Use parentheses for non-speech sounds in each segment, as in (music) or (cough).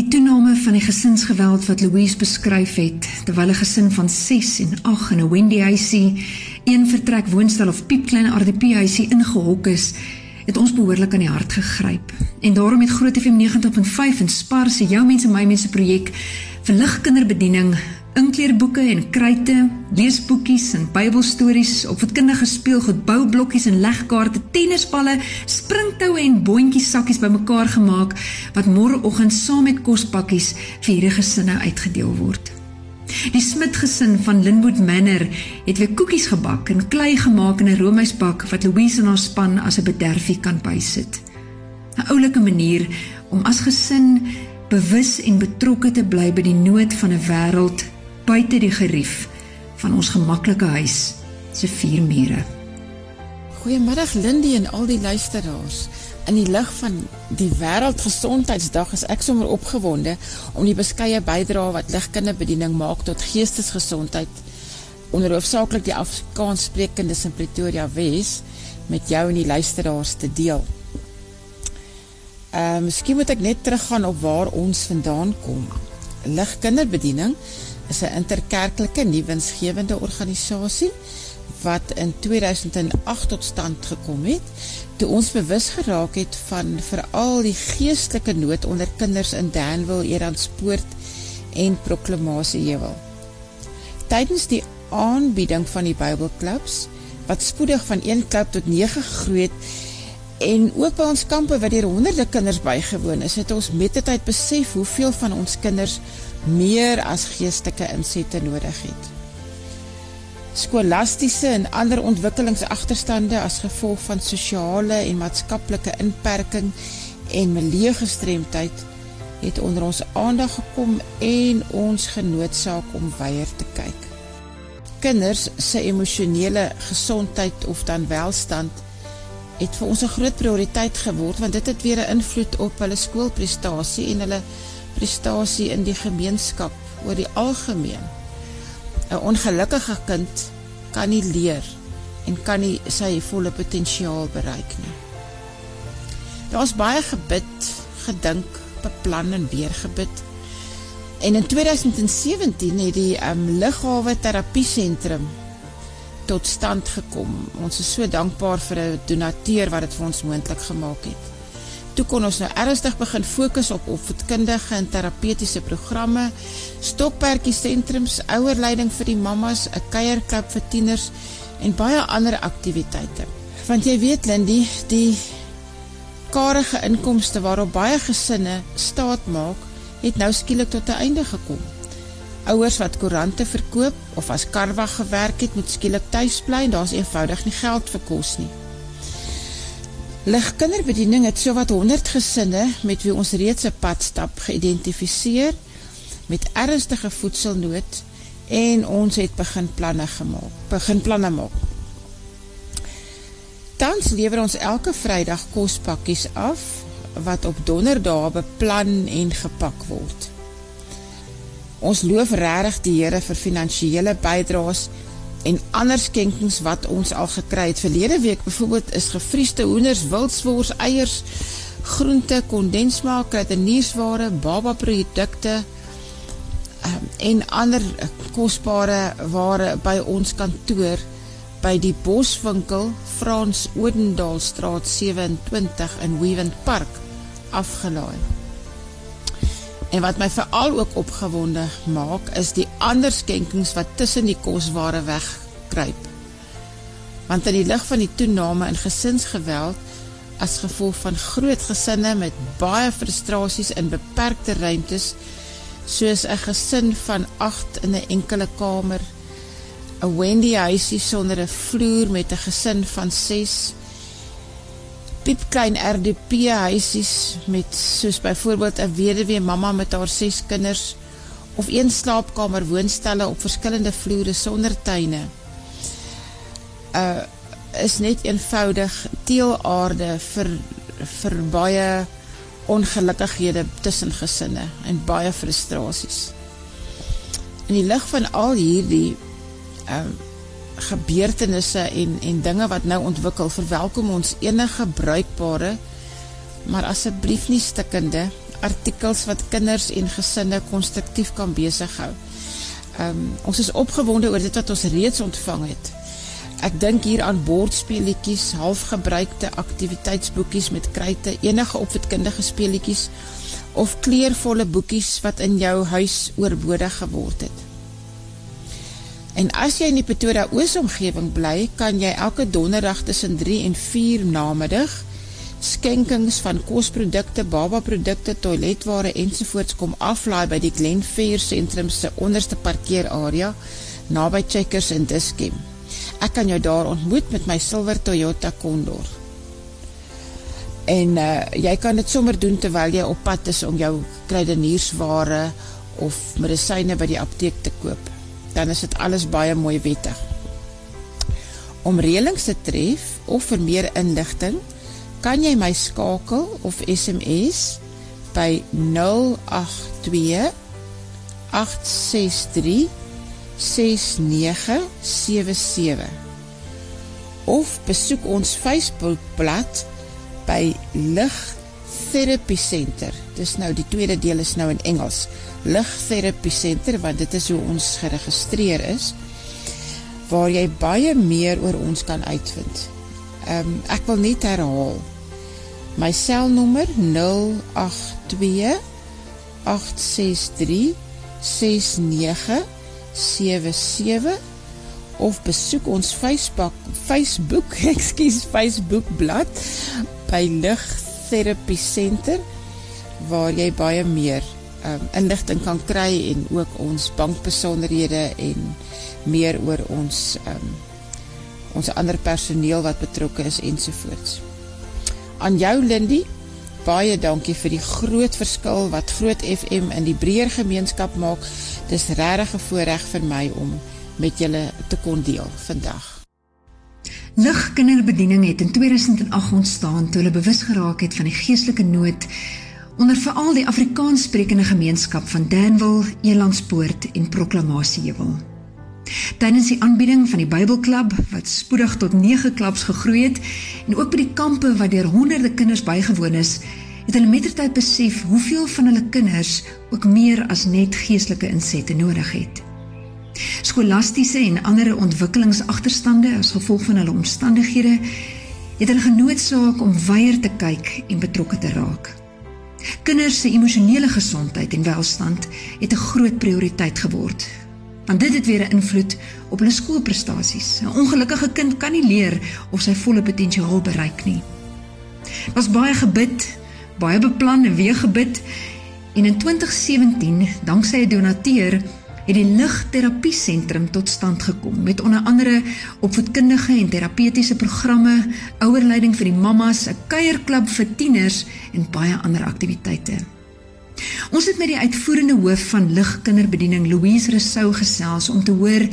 Die toename van die gesinsgeweld wat Louise beskryf het, terwyl 'n gesin van 6 en 8 in 'n Wendy huisie, een vertrek woonstel of piepklein RDP huisie ingehok is, het ons behoorlik aan die hart gegryp. En daarom het Groot FM 90.5 en Spar se Jou Mense My Mense projek vir ligkinderbediening inkleerboeke en kruite, leesboekies en Bybelstories, opvoedkundige speelgoed, boublokkies en legkaarte, tennisballe, springtoue en boontjies sakkies bymekaar gemaak wat môreoggend saam met kospakkies vir hierdie gesinne uitgedeel word. Die Smit gesin van Linwood Manor het weer koekies gebak en klei gemaak in 'n roomysbak wat Louise en haar span as 'n bederfie kan bysit. 'n Oulike manier om as gesin bewus en betrokke te bly by die nood van 'n wêreld buite die gerief van ons gemaklike huis se vier mure. Goeiemiddag Lindy en al die luisteraars. In die lig van die wêreldgesondheidsdag is ek sommer opgewonde om die beskeie bydrae wat ligkinderbediening maak tot geestesgesondheid onder hoofsaaklik die Afrikaans sprekendes in Pretoria Wes met jou en die luisteraars te deel. Uh, miskien moet ek net teruggaan op waar ons vandaan kom. Ligkinderbediening is een interkerkelike nie winsgevende organisatie wat in 2008 tot stand gekom het, toe ons bewus geraak het van vooral die geestelike nood onder kinders in Danville, Eranspoort en Proklamatie Jewel. Tijdens die aanbieding van die Bybelclubs, wat spoedig van 1 club tot 9 gegroeid, en ook by ons kampe wat hier honderde kinders bygewoon is, het ons met die tijd besef hoeveel van ons kinders meer as geestelike inzette nodig het. Skolastische en ander ontwikkelingsachterstande as gevolg van sociale en maatskapelike inperking en meleegestreemdheid het onder ons aandag gekom en ons genoodzaak om weier te kyk. Kinders sy emotionele gezondheid of dan welstand het vir ons een groot prioriteit geword, want dit het weer een invloed op hulle schoolprestatie en hulle prestatie in die gemeenskap oor die algemeen. Een ongelukkige kind kan nie leer en kan nie sy volle potentiaal bereik nie. Daar is baie gebid, gedink, beplan en weer gebid. En in 2017 het die um, Lighave Therapiecentrum tot stand gekom. Ons is so dankbaar vir die donateur wat het vir ons moendlik gemaakt het toe kon ons nou ernstig begin focus op opvoedkundige en therapeutische programme, stokperkie centrums, ouwerleiding vir die mamas, een keierklap vir tieners en baie andere activiteite. Want jy weet Lindy, die karige inkomste waarop baie gesinne staat maak, het nou skielik tot die einde gekom. Ouers wat korante verkoop of as karwa gewerk het, moet skielik thuis bly en daar is eenvoudig nie geld verkoos nie. Ligkinderbediening het so wat 100 gesinne met wie ons reeds een padstap geïdentificeer met ernstige voedselnood en ons het begin planne gemaakt, begin planne maak. Tans lever ons elke vrijdag kostpakkies af wat op donderdag beplan en gepak word. Ons loof rarig die Heere vir financiële bijdraas en ander skenkings wat ons al gekry het. Verlede week bijvoorbeeld is gevrieste hoenders, wildsvoors, eiers, groente, kondensmaak, kruideniersware, baba producte um, en ander kostbare ware by ons kantoor by die boswinkel Frans Oudendaalstraat 27 in Weavent Park afgelaai. En wat my vooral ook opgewonde maak, is die ander skenkings wat tussen die kostware wegkruip. Want in die licht van die toename in gesinsgeweld, as gevolg van groot gesinne met baie frustraties in beperkte ruimtes, soos een gesin van acht in een enkele kamer, een Wendy huisie sonder een vloer met een gesin van ses, piepklein RDP huisies met soos byvoorbeeld een wederwee mama met haar ses kinders of een slaapkamer woonstelle op verskillende vloere sonder tuine uh, is net eenvoudig teelaarde vir, vir baie ongelukkighede tussen gesinne en baie frustraties. In die licht van al hierdie uh, gebeurtenisse en, en dinge wat nou ontwikkel, verwelkom ons enige bruikbare, maar asseblief nie stikkende, artikels wat kinders en gesinne konstruktief kan besighou. Um, ons is opgewonde oor dit wat ons reeds ontvang het. Ek dink hier aan bordspeelietjies, halfgebruikte aktiviteitsboekies met kruite, enige opvoedkundige speelietjies of kleurvolle boekies wat in jou huis oorbodig geword het. En as jy in die Pretoria oosomgeving bly, kan jy elke donderdag tussen 3 en 4 namiddag skenkings van kosprodukte, babaprodukte, toiletware ensovoorts kom aflaai by die Glenfair Centrumse onderste parkeerarea na by Checkers en Diskem. Ek kan jou daar ontmoet met my silver Toyota Condor. En uh, jy kan dit sommer doen terwyl jy op pad is om jou kruideniersware of medisyne by die apteek te koop. Dan is dit alles baie mooi wettig. Om reëlings te tref of vir meer inligting, kan jy my skakel of SMS by 082 863 6977 of besoek ons Facebookblad by Lig Therapy Center. Dis nou die tweede deel is nou in Engels. Lig Therapy Center want dit is hoe ons geregistreer is waar jy baie meer oor ons kan uitvind. Um, ek wil net herhaal. My selnommer 082 863 6977 77 of besoek ons Facebook Facebook, (laughs) ekskuus, Facebook blad by Lig Therapy Center waar jy baie meer um, inligting kan kry en ook ons bankbesonderhede en meer oor ons um, ons ander personeel wat betrokke is ensovoorts. Aan jou Lindy, baie dankie vir die groot verskil wat Groot FM in die breër gemeenskap maak Dis regtig 'n voorreg vir my om met julle te kon deel vandag. Lig kinderbediening het in 2008 ontstaan toe hulle bewus geraak het van die geestelike nood onder veral die Afrikaanssprekende gemeenskap van Danwil, Elandspoort en Proklamasieheuwel. Tydens die aanbieding van die Bybelklub wat spoedig tot 9 klubs gegroei het en ook by die kampe waar deur honderde kinders bygewoon is, het hulle mettertyd besef hoeveel van hulle kinders ook meer as net geestelike insette nodig het. Skolastiese en ander ontwikkelingsagterstande as gevolg van hulle omstandighede het hulle genoodsaak om weier te kyk en betrokke te raak. Kinders se emosionele gesondheid en welstand het 'n groot prioriteit geword. Want dit het weer 'n invloed op hulle skoolprestasies. 'n Ongelukkige kind kan nie leer of sy volle potensiaal bereik nie. Was baie gebid baie beplan en weer gebid en in 2017 danksy 'n donateur het die ligterapie sentrum tot stand gekom met onder andere opvoedkundige en terapeutiese programme, ouerleiding vir die mammas, 'n kuierklub vir tieners en baie ander aktiwiteite. Ons het met die uitvoerende hoof van ligkinderbediening Louise Rousseau gesels om te hoor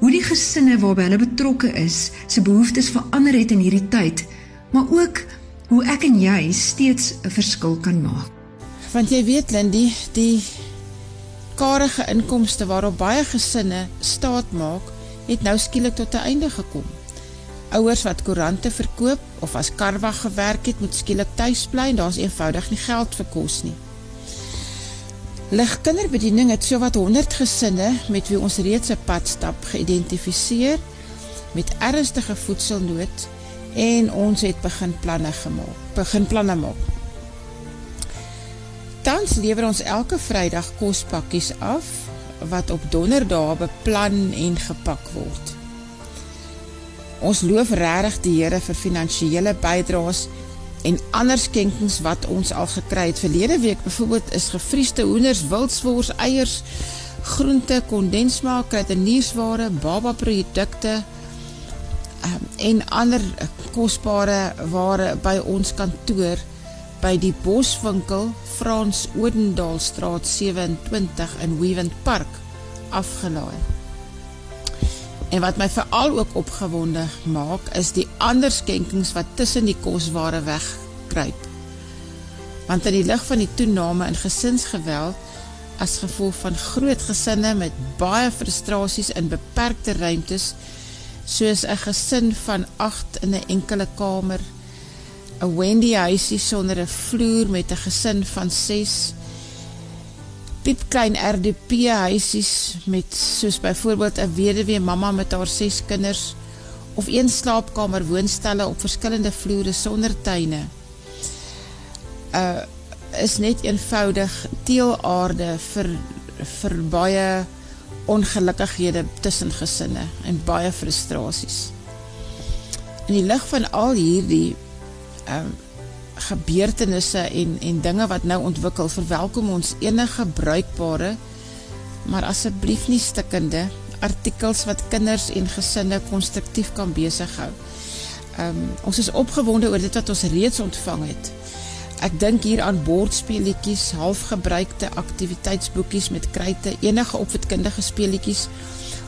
hoe die gesinne waarby hulle betrokke is se behoeftes verander het in hierdie tyd, maar ook hoe ek en jy steeds 'n verskil kan maak. Want jy weet Lindy, die karige inkomste waarop baie gesinne staat maak, het nou skielik tot 'n einde gekom. Ouers wat koerante verkoop of as karwag gewerk het, moet skielik tuis bly en daar's eenvoudig nie geld vir kos nie. Lig kinderbediening het sowat 100 gesinne met wie ons reeds 'n pad stap geïdentifiseer met ernstige voedselnood en ons het begin planne gemaak, begin planne maak. Tans lever ons elke vrijdag kostpakkies af, wat op donderdag beplan en gepak word. Ons loof rarig die Heere vir financiële bijdraas en ander skenkings wat ons al gekry het. Verlede week bijvoorbeeld is gevrieste hoenders, wildsvoors, eiers, groente, kondensmaak, kruideniersware, baba producte, um, en ander kostbare ware by ons kantoor by die boswinkel Frans Oudendaalstraat 27 in Weavent Park afgelaai. En wat my veral ook opgewonde maak is die ander skenkings wat tussen die kostware wegkruip. Want in die licht van die toename in gesinsgeweld as gevolg van groot gesinne met baie frustraties in beperkte ruimtes soos een gesin van acht in een enkele kamer, 'n Wendy huisie sonder 'n vloer met 'n gesin van 6 piepklein RDP huisies met soos byvoorbeeld 'n weduwee mamma met haar 6 kinders of een slaapkamer woonstelle op verskillende vloere sonder tuine. Uh is net eenvoudig teelaarde vir vir baie ongelukkighede tussen gesinne en baie frustrasies. In die lig van al hierdie um, gebeurtenisse en en dinge wat nou ontwikkel, verwelkom ons enige bruikbare maar asseblief nie stikkende artikels wat kinders en gesinne konstruktief kan besighou. Um, ons is opgewonde oor dit wat ons reeds ontvang het. Ek dink hier aan bordspeeliekies, halfgebruikte activiteitsboekies met kruite, enige opvoedkundige speeliekies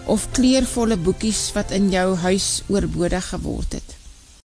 of kleervolle boekies wat in jou huis oorbodig geword het.